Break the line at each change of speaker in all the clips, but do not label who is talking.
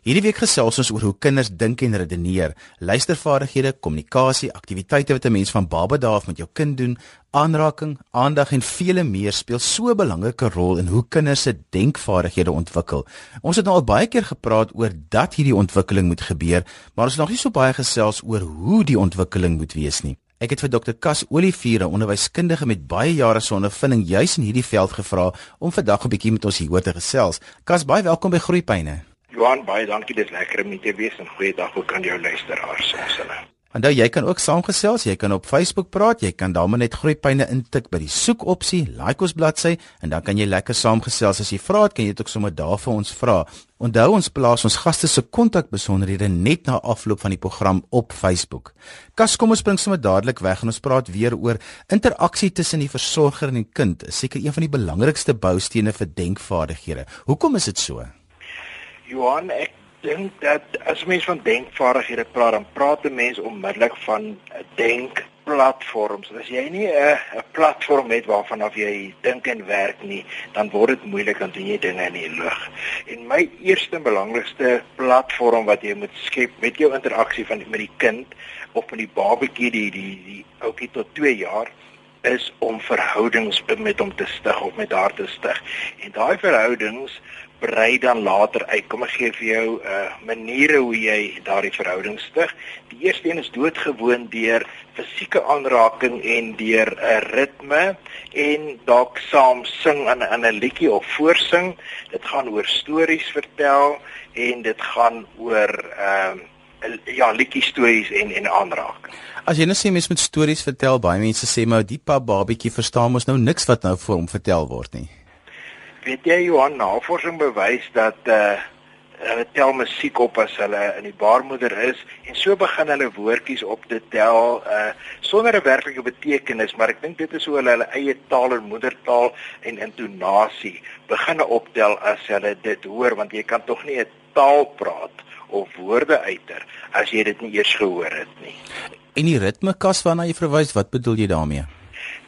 Hierdie week gesels ons oor hoe kinders dink en redeneer, luistervaardighede, kommunikasie, aktiwiteite wat 'n mens van baba dae af met jou kind doen, aanraking, aandag en vele meer speel so 'n belangrike rol in hoe kinders se denkvaardighede ontwikkel. Ons het nou al baie keer gepraat oor dat hierdie ontwikkeling moet gebeur, maar ons het nog nie so baie gesels oor hoe die ontwikkeling moet wees nie. Ek het vir Dr. Kas Olivier, 'n onderwyskundige met baie jare se ondervinding juis in hierdie veld gevra om vandag 'n bietjie met ons hieroor te gesels. Kas, baie welkom by Groepyne.
Johan, baie dankie. Dit is lekker om te wees en goeiedag ook aan jou luisteraars ons hulle.
Onthou jy kan ook saamgesels, jy kan op Facebook praat, jy kan daarmee net groeipyne intik by die soekopsie, like ons bladsy en dan kan jy lekker saamgesels as jy vra, kan jy dit ook sommer daar vir ons vra. Onthou ons plaas ons gaste se kontakbesonderhede net na afloop van die program op Facebook. Kas, kom ons spring sommer dadelik weg en ons praat weer oor interaksie tussen die versorger en die kind. Seker een van die belangrikste boustene vir denkvaardighede. Hoekom is dit so?
Johan, ek dink dat as mens van denkvaardighede praat, dan praat 'n mens onmiddellik van 'n denkplatforms. As jy nie 'n 'n platform het waarvan af jy dink en werk nie, dan word dit moeilik doen jy dinge in die lug. En my eerste en belangrikste platform wat jy moet skep met jou interaksie van met die kind of met die babatjie die die die ouetjie tot 2 jaar is om verhoudings met hom te stig of met haar te stig. En daai verhoudings brei dan later uit. Kom ek gee vir jou 'n uh, eh, maniere hoe jy daardie verhouding stig. Die eerste een is doodgewoon deur fisieke aanraking en deur 'n uh, ritme en dalk saam sing aan 'n 'n liedjie of voorsing. Dit gaan oor stories vertel en dit gaan oor ehm uh, ja, liedjie stories en en aanraking.
As jy net sê mens moet stories vertel, baie mense sê maar die pa babietjie verstaan mos nou niks wat nou vir hom vertel word nie.
Weet jy Johan, navorsing bewys dat uh hulle tel musiek op as hulle in die baarmoeder is en so begin hulle woordjies op te tel uh sonder 'n werklike betekenis, maar ek dink dit is hoe hulle hulle eie taal en moedertaal en intonasie begin optel as hulle dit hoor want jy kan tog nie 'n taal praat of woorde uiter as jy dit nie eers gehoor het nie.
En die ritme kas waarna jy verwys, wat bedoel jy daarmee?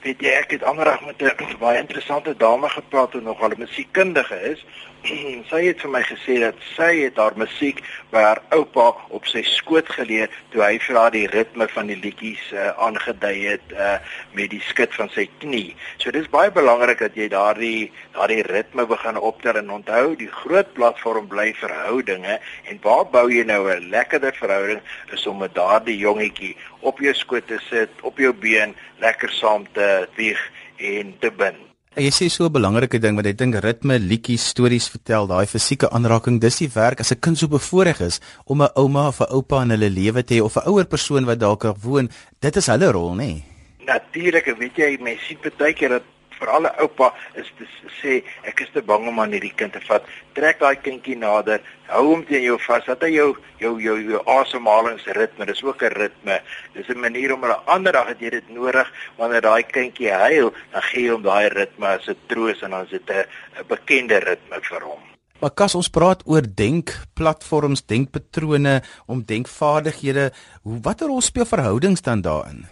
weet jy ek het anderdag met 'n baie interessante dame gepraat wat nogal 'n musiekkundige is. sy het vir my gesê dat sy het haar musiek by haar oupa op sy skoot geleer toe hy vir haar die ritme van die liedjies uh, aangedui het uh, met die skud van sy knie. So dis baie belangrik dat jy daardie daardie ritme begin optel en onthou die groot platform bly verhoudinge en waar bou jy nou 'n lekkerder verhouding is om met daardie jongetjie op jou skoot te sit, op jou been, lekker saam te wieg en te bind.
Jy sê so 'n belangrike ding wat ek dink ritme, liedjies, stories vertel, daai fisieke aanraking, dis die werk as 'n kind so bevoorreg is om 'n ouma of 'n oupa in hulle lewe te hê of 'n ouer persoon wat dalk woon, dit is hulle rol, nê? Nee.
Natuurlik, weet jy, mense sien baie keer dat veral 'n oupa is te sê ek is te bang om aan hierdie kind te vat. Trek daai kindjie nader, hou hom teen jou vas. Dat hy jou jou jou, jou asemhalingsritme, dis ook 'n ritme. Dis 'n manier om hulle ander dag het jy dit nodig wanneer daai kindjie huil, dan gee jy hom daai ritme as 'n troos en dan is dit 'n bekende ritme vir hom.
Maar kas ons praat oor denkplatforms, denkpatrone, om denkvaardighede, hoe watter rol speel verhoudings dan daarin?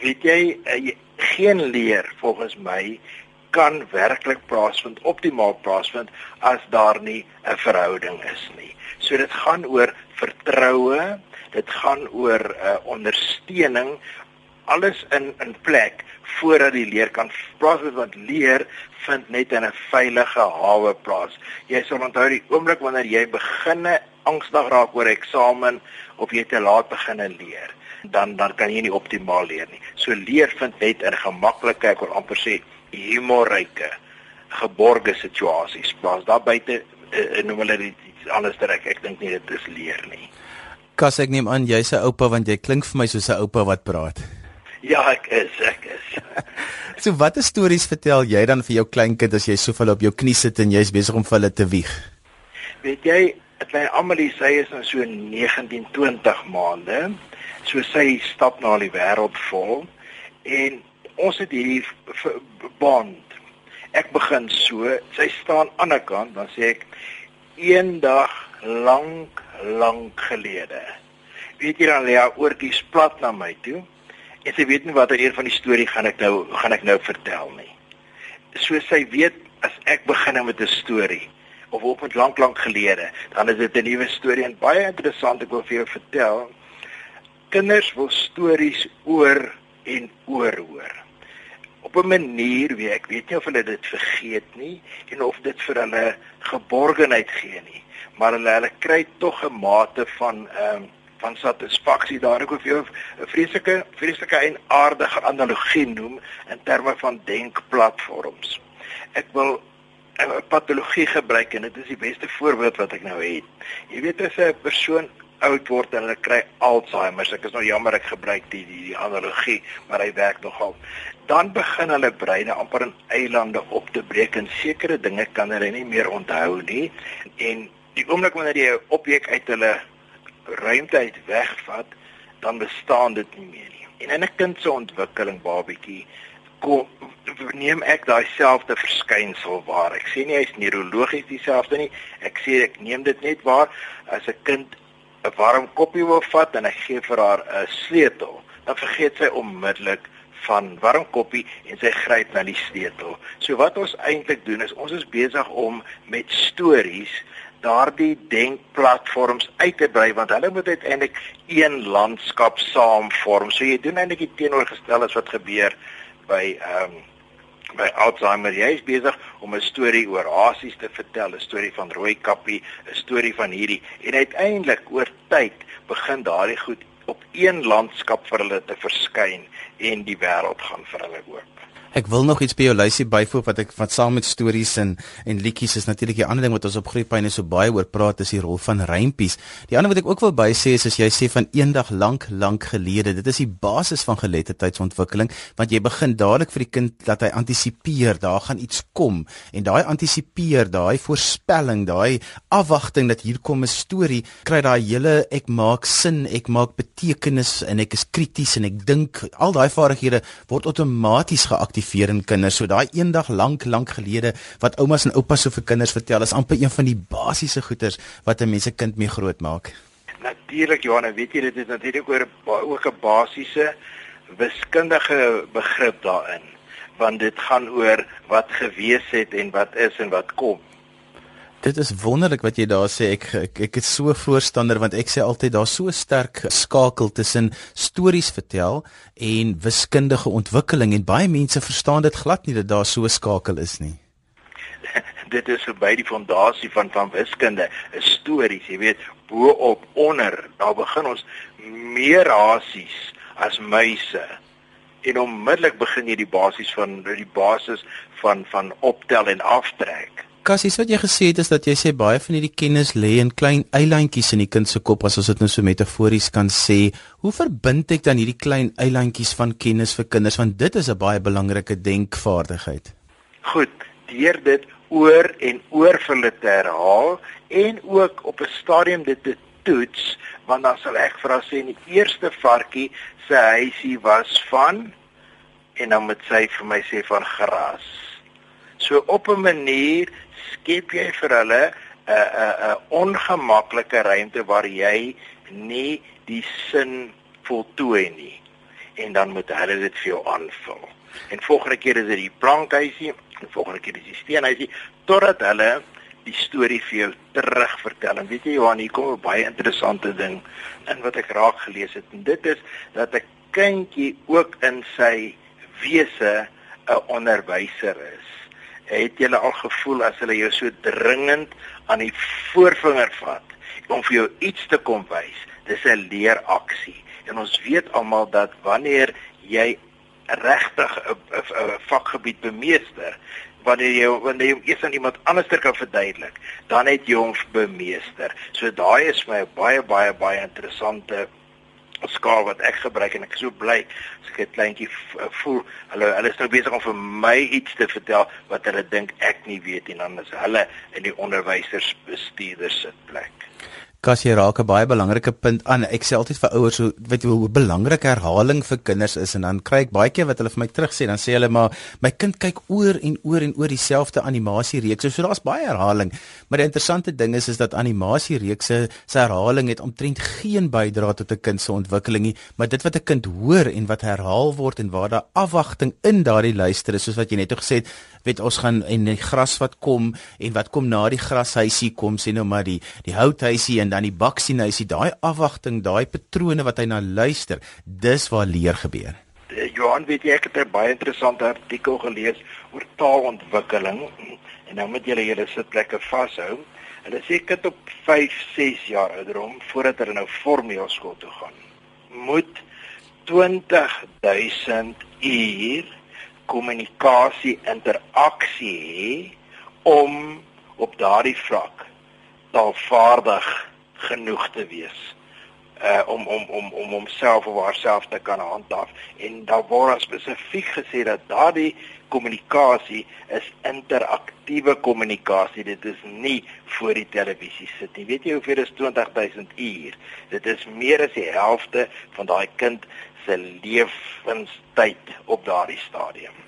Weet jy, uh, geen leer volgens my kan werklik plaasvind optimaal plaasvind as daar nie 'n verhouding is nie. So dit gaan oor vertroue, dit gaan oor 'n uh, ondersteuning alles in in plek voordat die leer kan plaasvind want leer vind net in 'n veilige hawe plaas. Jy sal onthou die oomblik wanneer jy beginne angstig raak oor eksamen of jy te laat beginne leer dan dan kan jy nie optimaal leer nie. So leer vind net in gemaklike, ek wil amper sê humorryke, geborgde situasies plaas. Daar buite uh, noem hulle dit iets anders terwyl ek dink nie dit is leer nie.
Kas ek neem aan jy's 'n oupa want jy klink vir my soos 'n oupa wat praat.
Ja, ek is, ek is.
so watter stories vertel jy dan vir jou kleinkind as jy so veel op jou knie sit en jy's besig om vir hulle te wieg?
Weet jy, lê almal hier sy is nou so 19, 20 maande. So sy stap na die wêreld vol en ons het hierdie bond. Ek begin so sy staan aan die ander kant dan sê ek eendag lank lank gelede. Weet jy dan lê haar oortjies plat na my toe en sy weet nie watter een van die storie gaan ek nou gaan ek nou vertel nie. So sy weet as ek begin met 'n storie of op met lank lank gelede, dan is dit 'n nuwe storie en baie interessant ek wil vir jou vertel. Kinders wil stories oor en oor hoor. Op 'n manier wie ek weet nie of hulle dit vergeet nie en of dit vir hulle geborgenheid gee nie, maar hulle hulle kry tog 'n mate van ehm um, van satisfaksie daar ek vir jou 'n vreeslike vreeslike en aardige analogie noem in terme van denkplatforms. Ek wil patologie gebruik en dit is die beste voorbeeld wat ek nou het. Jy weet as 'n persoon oud word en hulle kry Alzheimer, ek is nou jammer ek gebruik die die, die analogie, maar hy werk nogal. Dan begin hulle breine amper in eilande op te breek en sekere dinge kan hulle nie meer onthou nie en die oomblik wanneer jy 'n objek uit hulle ruimte uit wegvat, dan bestaan dit nie meer nie. En in 'n kind se ontwikkeling, babietjie, kom neem ek daai selfde verskynsel waar. Ek sê nie hy's neurologies dieselfde nie. Ek sê ek neem dit net waar as 'n kind 'n warm koppie wil vat en ek gee vir haar 'n sleutel, dan vergeet sy onmiddellik van warm koppie en sy gryp na die sleutel. So wat ons eintlik doen is ons is besig om met stories daardie denkplatforms uit te brei want hulle moet uiteindelik een landskap saamvorm. So jy doen eintlik die teenoorgestelde as wat gebeur by ehm um, by Alzheimer. Jy is besig om 'n storie oor hasies te vertel, 'n storie van rooi kappie, 'n storie van hierdie en uiteindelik oor tyd begin daardie goed op een landskap vir hulle te verskyn en die wêreld gaan vir hulle oop.
Ek wil nog iets by jou lysie byvoeg wat ek wat saam met stories en en liedjies is natuurlik 'n ander ding wat ons op Groepyne so baie oor praat is die rol van rympies. Die ander wat ek ook wil by sê is as jy sê van eendag lank lank gelede, dit is die basis van geletterdheidsontwikkeling want jy begin dadelik vir die kind dat hy antisipeer, daar gaan iets kom. En daai antisipeer, daai voorspelling, daai afwagting dat hier kom 'n storie, kry daai hele ek maak sin, ek maak betekenis en ek is krities en ek dink al daai vaardighede word outomaties geaktiveer aktiveer in kinders. So daai eendag lank lank gelede wat oumas en oupas so vir kinders vertel, is amper een van die basiese goeters wat 'n mens se kind mee groot maak.
Natuurlik Johan, weet jy dit is natuurlik oor ook 'n basiese wiskundige begrip daarin want dit gaan oor wat gewees het en wat is en wat kom.
Dit is wonderlik wat jy daar sê. Ek ek, ek is so voorstander want ek sê altyd daar's so sterk skakel tussen stories vertel en wiskundige ontwikkeling en baie mense verstaan dit glad nie dat daar so 'n skakel is nie.
dit is verby die fondasie van van wiskunde, stories, jy weet, bo op onder, daar begin ons meer rasies as muise. En onmiddellik begin jy die basies van die basis van van optel en aftrek.
Cassie, wat jy gesê het is dat jy sê baie van hierdie kennis lê in klein eilandjies in die kind se kop as ons dit nou so metafories kan sê. Hoe verbind ek dan hierdie klein eilandjies van kennis vir kinders want dit is 'n baie belangrike denkvaardigheid.
Goed, deur dit oor en oor vir hulle te herhaal en ook op 'n stadium dit te toets want dan sal ek vir haar sê die eerste varkie se huisie was van en dan moet sy vir my sê van gras. So op 'n manier skep jy vir hulle 'n 'n 'n ongemaklike ruimte waar jy nie die sin voltooi nie en dan moet hulle dit vir jou aanvul. En volgende keer is dit die plankhuisie, en volgende keer is dit die steenhuisie totdat hulle die storie vir jou terugvertel. En weet jy Johan, hier kom 'n baie interessante ding in wat ek raak gelees het. En dit is dat 'n kindjie ook in sy wese 'n onderwyser is het jy al gevoel as hulle jou so dringend aan die voorvinger vat om vir jou iets te kom wys? Dis 'n leeraksie. En ons weet almal dat wanneer jy regtig 'n vakgebied bemeester, wanneer jy wanneer jy eers aan iemand anders kan verduidelik, dan het jy hom bemeester. So daai is my baie baie baie interessante skaal wat ek gebruik en ek is so bly as ek 'n kleintjie eh, voel hulle hulle is nou besig om vir my iets te vertel wat hulle dink ek nie weet nie dan is hulle in die onderwysers bestuurders se plek.
Kas jy raak 'n baie belangrike punt aan. Ek sê altyd vir ouers hoe weet jy hoe belangrik herhaling vir kinders is en dan kry ek baie keer wat hulle vir my terugsê dan sê hulle maar my kind kyk oor en oor en oor dieselfde animasiereeks. So daar's baie herhaling. Maar die interessante ding is is dat animasiereekse se herhaling het omtrent geen bydrae tot 'n kind se ontwikkeling nie, maar dit wat 'n kind hoor en wat herhaal word en waar daar afwagting in daardie luister is soos wat jy net gesê het, weet ons gaan en die gras wat kom en wat kom na die grashuisie kom sê nou maar die die houthuisie en dan die baksienhuisie daai afwagting daai patrone wat hy na luister dis waar leer gebeur.
Eh, Johan weet jy ek het 'n baie interessante artikel gelees oor taalontwikkeling en nou moet julle julle sitplekke vashou. Hulle sê kind op 5 6 jaar ouderdom voordat hulle nou formeel skool toe gaan moet 20000 uur kommunikasie interaksie hê om op daardie vlak taalvaardig genoeg te wees uh om om om om homself of haarself te kan handhaaf. En daar word spesifiek gesê dat daardie kommunikasie is interaktiewe kommunikasie. Dit is nie voor die televisie sit nie. Weet jy hoeveel is 20000 uur? Dit is meer as die helfte van daai kind se lewenstyd op daardie stadium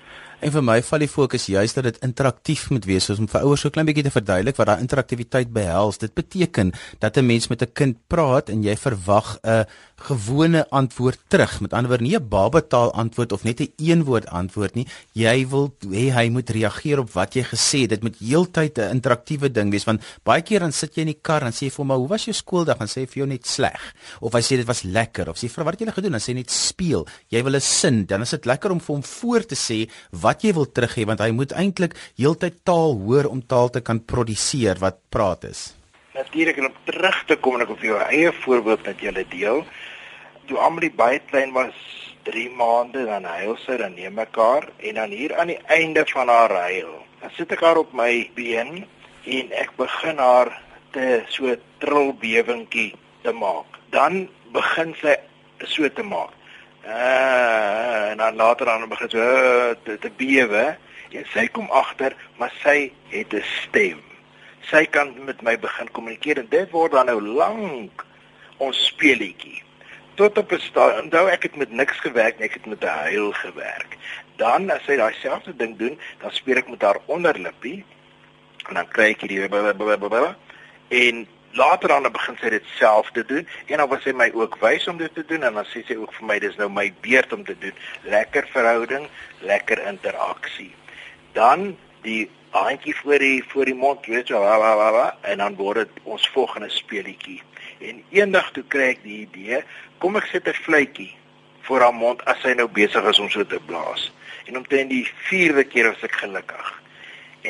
En vir my val die fokus juist dat dit interaktief moet wees, soos om vir ouers so klein bietjie te verduidelik wat daai interaktiwiteit behels. Dit beteken dat 'n mens met 'n kind praat en jy verwag 'n gewone antwoord terug. Met ander woorde, nie 'n babataal antwoord of net 'n een woord antwoord nie. Jy wil hê hy moet reageer op wat jy gesê het. Dit moet heeltyd 'n interaktiewe ding wees want baie keer dan sit jy in die kar en sê vir hom, "Hoe was jou skooldag?" en sê vir jou net sleg. Of hy sê dit was lekker of sê vir wat het jy gedoen? Dan sê net speel. Jy wil 'n sin, dan is dit lekker om vir hom voor te sê wat jy wil terug hê want hy moet eintlik heeltyd taal hoor om taal te kan produseer wat praat is.
Natuurlik om terug te kom en ek vir jou eie voorbeeld met julle deel toe Amelie baie klein was, 3 maande dan huil sy dan neem mekaar en dan hier aan die einde van haar huil, dan sit ek haar op my been en ek begin haar te so trilbewingkie te maak. Dan begin sy so te maak. Uh, en dan later dan begin sy uh, te, te bewe en sy kom agter, maar sy het 'n stem. Sy kan met my begin kommunikeer en dit word dan nou lank ons speelietjie tot op 'n stadium onthou ek het met niks gewerk nie, ek het met 'n huil gewerk. Dan as sy daai selfde ding doen, dan speel ek met haar onderlippie en dan kry ek hierdie en later dan begin sy dit self te doen en dan was sy my ook wys om dit te doen en dan sê sy ook vir my dis nou my beurt om te doen. Lekker verhouding, lekker interaksie. Dan die handjie voor die voor die mond, weet jy, en dan word dit ons volgende speelietjie. En eendag toe kry ek die idee, kom ek sit 'n fluitjie voor haar mond as sy nou besig is om so te blaas. En omtrent die 4de keer was ek gelukkig.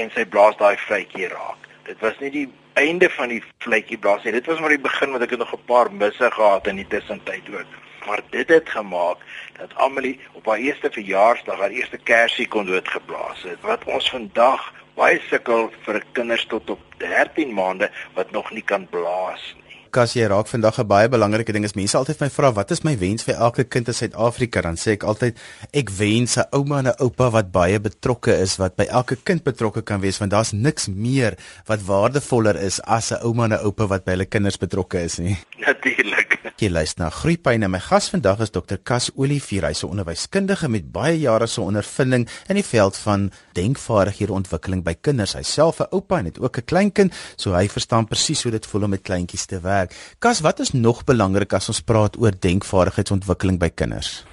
En sy blaas daai fluitjie raak. Dit was nie die einde van die fluitjie blaas nie. Dit was maar die begin want ek het nog 'n paar misse gehad in die tussentyd ook. Maar dit het gemaak dat Amelie op haar eerste verjaarsdag haar eerste kersie kon doodgeblaas het. Wat ons vandag baie sukkel vir kinders tot op 13 maande wat nog nie kan blaas nie
podcast jy raak vandag 'n baie belangrike ding. Is mense altyd my vra wat is my wens vir elke kind in Suid-Afrika? Dan sê ek altyd ek wens 'n ouma en 'n oupa wat baie betrokke is wat by elke kind betrokke kan wees want daar's niks meer wat waardevoller is as 'n ouma en 'n oupa wat by hulle kinders betrokke is nie.
Natuurlik
jy luister na Groepyne my gas vandag is Dr Kas Olivier. Hy's 'n onderwyskundige met baie jare se ondervinding in die veld van denkvaardighede ontwikkeling by kinders. Hy self 'n oupa en het ook 'n kleinkind so hy verstaan presies hoe dit voel om met kleintjies te werk werk. Kas, wat is nog belangrik as ons praat oor denkvaardigheidsontwikkeling by kinders?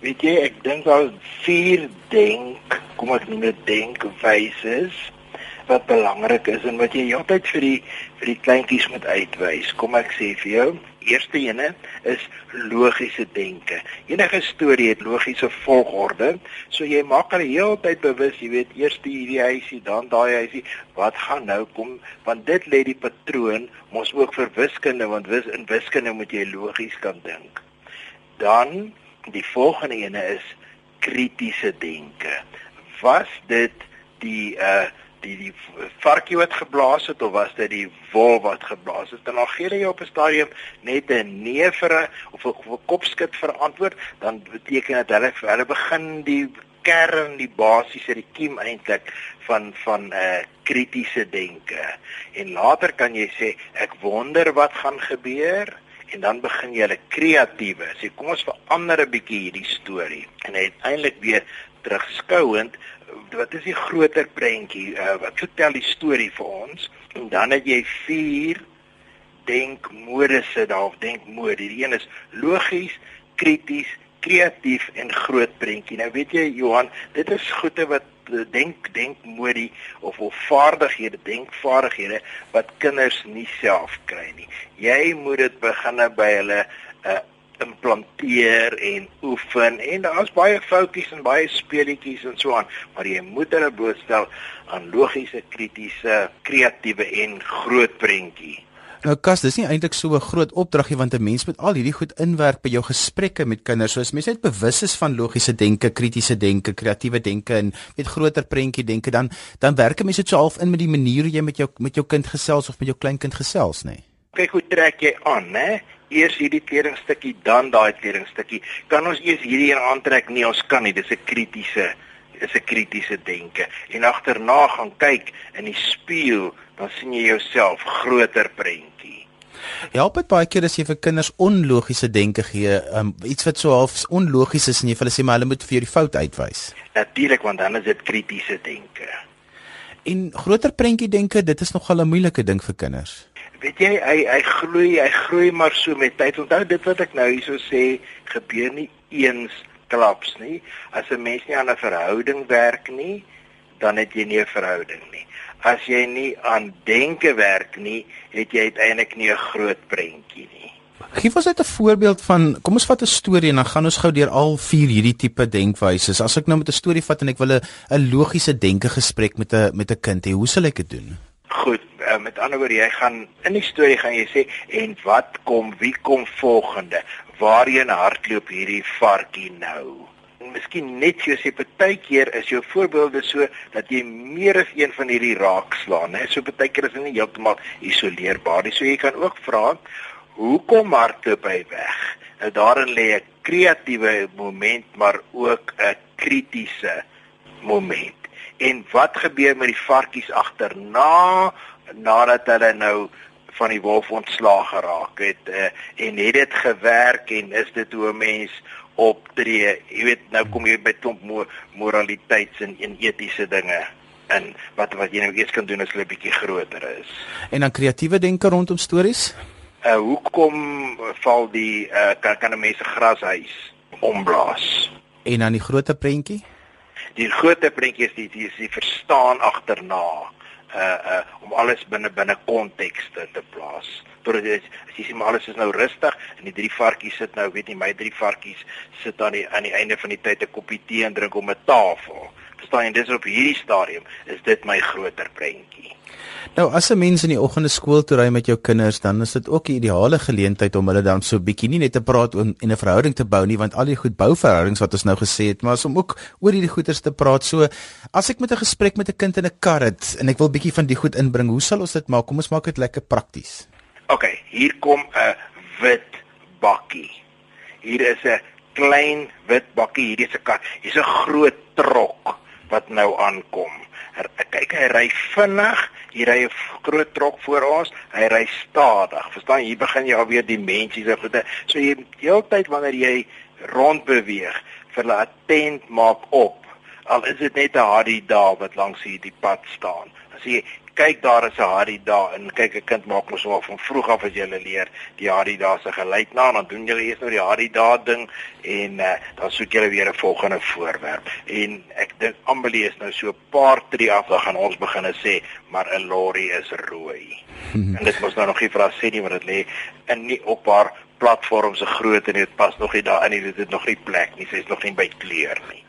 Weet jy, ek dink daar vier denk, kom ek noem dit denkwyse wat belangrik is en wat jy altyd vir die vir die kleintjies moet uitwys. Kom ek sê vir jou, eerste ene is logiese denke. Enige storie het logiese volgorde, so jy maak al heeltyd bewus, jy weet, eers hierdie huisie, dan daai huisie, wat gaan nou kom? Want dit lê die patroon mos ook vir wiskunde, want wis in wiskunde moet jy logies kan dink. Dan die volgende ene is kritiese denke. Was dit die uh die die varkie wat geblaas het of was dit die wol wat geblaas het? En dan gee jy op 'n stadium net 'n nee vir 'n of 'n kopskud vir antwoord, dan beteken dit hulle hulle begin die kern, die basiese, die kiem eintlik van van 'n uh, kritiese denke. En later kan jy sê ek wonder wat gaan gebeur en dan begin jy 'n kreatiewe. Sê kom ons verander 'n bietjie hierdie storie en uiteindelik weer terugskouend wat is die groter prentjie? Uh, wat vertel die storie vir ons? En dan het jy vier denkmodusse daar of denkmode. Die een is logies krities kreatief en groot prentjie. Nou weet jy Johan dit is goeie wat denk denkmodie of of vaardighede, denkvaardighede wat kinders nie self kry nie. Jy moet dit begin by hulle uh, implanteer en oefen en daar's baie foutjies en baie speletjies en so aan, maar jy moet hulle blootstel aan logiese, kritiese, kreatiewe en groot prentjie.
Nou Kas, dis nie eintlik so 'n groot opdragie want 'n mens moet al hierdie goed inwerk by jou gesprekke met kinders. So as mens net bewus is van logiese denke, kritiese denke, kreatiewe denke en met groter prentjie denke, dan dan werk 'n mens dit so half in met die manier hoe jy met jou met jou kind gesels of met jou kleinkind gesels, nê? Nee?
Kyk hoe trek jy aan, né? Eers hierdie kledingstukkie, dan daai kledingstukkie. Kan ons eers hierdie een aantrek? Nee, ons kan nie. Dis 'n kritiese is 'n kritiese denke. En agterna gaan kyk in die spieël, dan sien jy jouself groter prentjie.
Help dit baie keer as jy vir kinders onlogiese denke gee, um, iets wat so half onlogies is en jy vir hulle sê maar hulle moet vir jou die fout uitwys.
Natuurlik want dan is dit kritiese denke.
En groter prentjie denke, dit is nogal 'n moeilike ding vir kinders
weet jy hy hy groei hy groei maar so met tyd. Onthou dit wat ek nou hierso sê gebeur nie eens klaps nie. As 'n mens nie aan 'n verhouding werk nie dan het jy nie 'n verhouding nie. As jy nie aan denke werk nie het jy uiteindelik nie 'n groot prentjie nie.
Gee ons net 'n voorbeeld van kom ons vat 'n storie en dan gaan ons gou deur al vier hierdie tipe denkwyses as ek nou met 'n storie vat en ek wil 'n logiese denke gesprek met 'n met 'n kind hê hoe sal ek dit doen
Goed, uh, met ander woorde jy gaan in die storie gaan jy sê en wat kom wie kom volgende? Waarheen hardloop hierdie varkie nou? Miskien net so sê partykeer is jou voorbeelde so dat jy meer as een van hierdie raak slaan hè. So partykeer is dit nie heeltemal isoleerbaar nie. So jy kan ook vra hoekom hardloop hy weg? Nou daarin lê 'n kreatiewe moment maar ook 'n kritiese moment en wat gebeur met die varkies agterna nadat hulle nou van die wolf ontslaag geraak het uh, en het dit gewerk en is dit hoe 'n mens optree? Jy weet nou kom jy by klomp mo moraliteits en, en etiese dinge en wat wat jy nou eers kan doen as hulle bietjie groter is.
En dan kreatiewe denke rondom stories?
Uh, hoekom val die uh, kan kan 'n mens se grashuis omblaas?
En dan die groter prentjie
die groter prentjie is die, die is die verstaan agterna uh uh om alles binne binne konteks te, te plaas. Totdat jy as jy sien maar alles is nou rustig en die drie varkies sit nou, weet nie my drie varkies sit aan die aan die einde van die tyd 'n koppie tee en drink om 'n tafel. Verstaan jy, dis op hierdie stadium is dit my groter prentjie.
Nou as 'n mens in die oggende skool toe ry met jou kinders, dan is dit ook 'n ideale geleentheid om hulle dan so bietjie nie net te praat en 'n verhouding te bou nie, want al die goed bou verhoudings wat ons nou gesê het, maar om ook oor hierdie goeters te praat. So as ek met 'n gesprek met 'n kind in 'n kar het en ek wil bietjie van die goed inbring, hoe sal ons dit maak? Kom ons maak dit lekker prakties.
OK, hier kom 'n wit bakkie. Hier is 'n klein wit bakkie, hier is 'n kar. Hier's 'n groot trok wat nou aankom. Kyk, hy ry vinnig. Hier ry 'n groot trok voor ons. Hy ry stadig. Verstaan, hier begin jy alweer dimensies en goede. So jy heeltyd wanneer jy rond beweeg, vir hulle attent maak op. Al is dit net 'n harde daal wat langs hierdie pad staan. As jy kyk daar is 'n Harry daar en kyk 'n kind maak mos al van vroeg af as jy hulle leer die Harry daar se gelyk na. Dan doen jy eers nou die Harry daar ding en uh, dan soek jy weer 'n volgende voorwerp. En ek dink Ambelie is nou so 'n paar tree af dan gaan ons begin sê maar 'n lorry is rooi. En dit mos nou nog nie vir haar sê nie want dit lê in nie op haar platform se grootte en dit pas nog nie daar in nie. Dit het nog nie plek nie. Sy's nog nie by kleur nie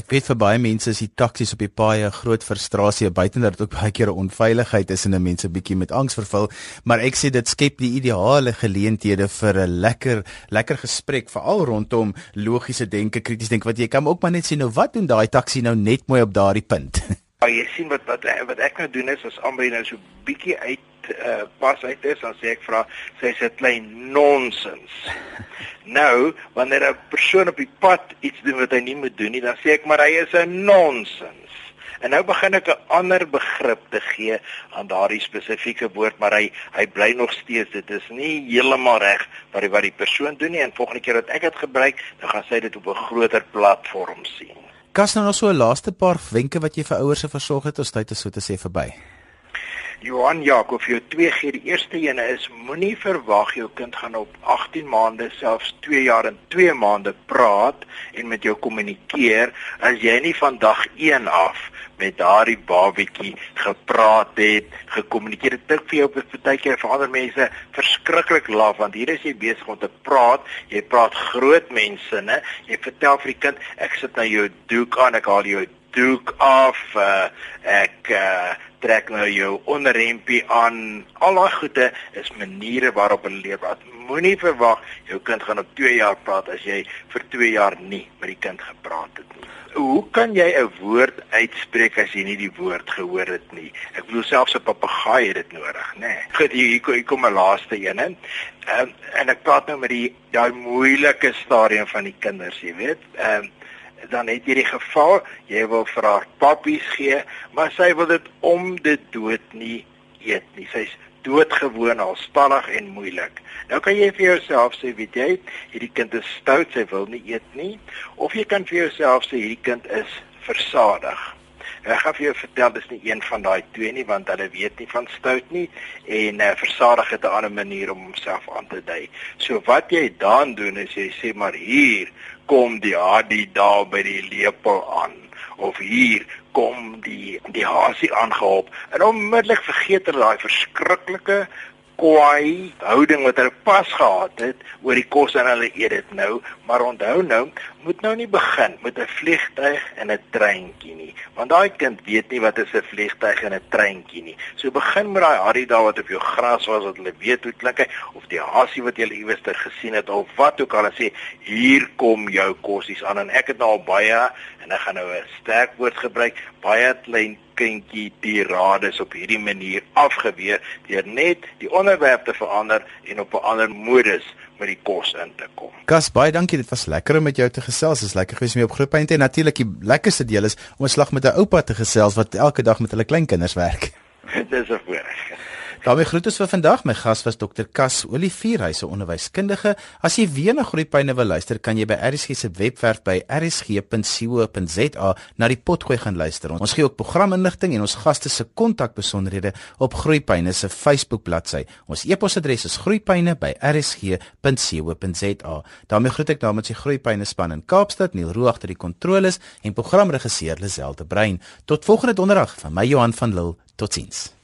Ek weet vir baie mense is die taksies op die paaie 'n groot frustrasie, buiten dat dit ook baie keer 'n onveiligheid is en mense bietjie met angs vervul, maar ek sê dit skep die ideale geleenthede vir 'n lekker lekker gesprek veral rondom logiese denke, krities denke wat jy kan ook maar net sê nou wat doen daai taxi nou net mooi op daardie punt.
Ja, jy sien wat wat wat ek nou doen is as Amber nou so bietjie uit uh, pas uit is, dan sê ek vra, sy sê klein nonsens. nou, wanneer 'n persoon op die pad iets doen wat hy nie moet doen nie, dan sê ek maar hy is 'n nonsens. En nou begin ek 'n ander begrip te gee aan daardie spesifieke woord, maar hy hy bly nog steeds dit is nie heeltemal reg wat die wat die persoon doen nie en volgende keer dat ek dit gebruik, dan gaan sy dit op 'n groter platform sien.
Kas nou nog so 'n laaste paar wenke wat jy vir ouers se versorg het, ons tyd is so te sê verby.
Johan Jakob, jou twee gee die eerste ene is moenie verwag jou kind gaan op 18 maande selfs 2 jaar en 2 maande praat en met jou kommunikeer as jy nie van dag 1 af met daardie babietjie gepraat het, gekommunikeer het. Dit vir jou op 'n tydjie vir ander mense verskriklik laaf want hier is jy besig om te praat. Jy praat groot mense, né? Jy vertel vir die kind, ek sit nou jou doek aan, ek haal jou doek af, uh, ek uh, trek nou jou onderrempie aan. Al daai goede is maniere waarop hulle leer. Moenie verwag jou kind gaan op 2 jaar praat as jy vir 2 jaar nie met die kind gepraat het nie. Hoe kan jy 'n woord uitspreek as jy nie die woord gehoor het nie? Ek bedoel selfs 'n papegaai het dit nodig, nê? Nee. Goed, hier hier kom 'n laaste een, hè. Ehm en ek praat nou met die daai moeilike stadium van die kinders, jy weet. Ehm dan het jy die geval jy wil vir haar pappies gee, maar sy wil dit om dit dood nie eet nie. Sy's doodgewoon al spannig en moeilik. Nou kan jy vir jouself sê, weet jy, hierdie kind is stout, sy wil nie eet nie, of jy kan vir jouself sê hierdie kind is versadig. Ek gaan vir jou vertel dis nie een van daai twee nie want hulle weet nie van stout nie en uh, versadig het 'n ander manier om homself aan te dui. So wat jy dan doen is jy sê maar hier kom die hadi daar by die lepel aan of hier kom die die hasie aangehop en onmiddellik vergeet hulle daai verskriklike kwaai houding wat hulle pas gehad het oor die kos en hulle eet dit nou, maar onthou nou, moet nou nie begin met 'n vliegtyg en 'n treintjie nie, want daai kind weet nie wat is 'n vliegtyg en 'n treintjie nie. So begin met daai Harry daar wat op jou gras was wat hulle weet hoe klink hy of die hasie wat jy iewers ter gesien het of wat ook al en sê hier kom jou kosies aan en ek het nou al baie en ek gaan nou 'n sterk woord gebruik, baie klein kindjie tirades op hierdie manier afgeweer deur net die onderwerp te verander en op 'n ander modus met die kos in te kom.
Gas baie dankie, dit was lekker om met jou te gesels. Dit is lekker gewees om jou op groepunt en natuurlik die lekkerste deel is om 'n slag met 'n oupa te gesels wat elke dag met hulle kleinkinders werk.
Dis 'n voorreg.
Daarmee groet ons vir vandag. My gas was Dr. Kas Olivier, hy's 'n onderwyskundige. As jy weer na Groepyne wil luister, kan jy by RSG se webwerf by rsg.co.za na die potgooi gaan luister. Ons gee ook programinligting en ons gaste se kontakbesonderhede op Groepyne se Facebook bladsy. Ons e-posadres is groepyne@rsg.co.za. daarmee groet ek namens die Groepyne span in Kaapstad, Neil Roo agter die kontroles en programregisseur Liselde Brein. Tot volgende donderdag van my Johan van Lille. Totsiens.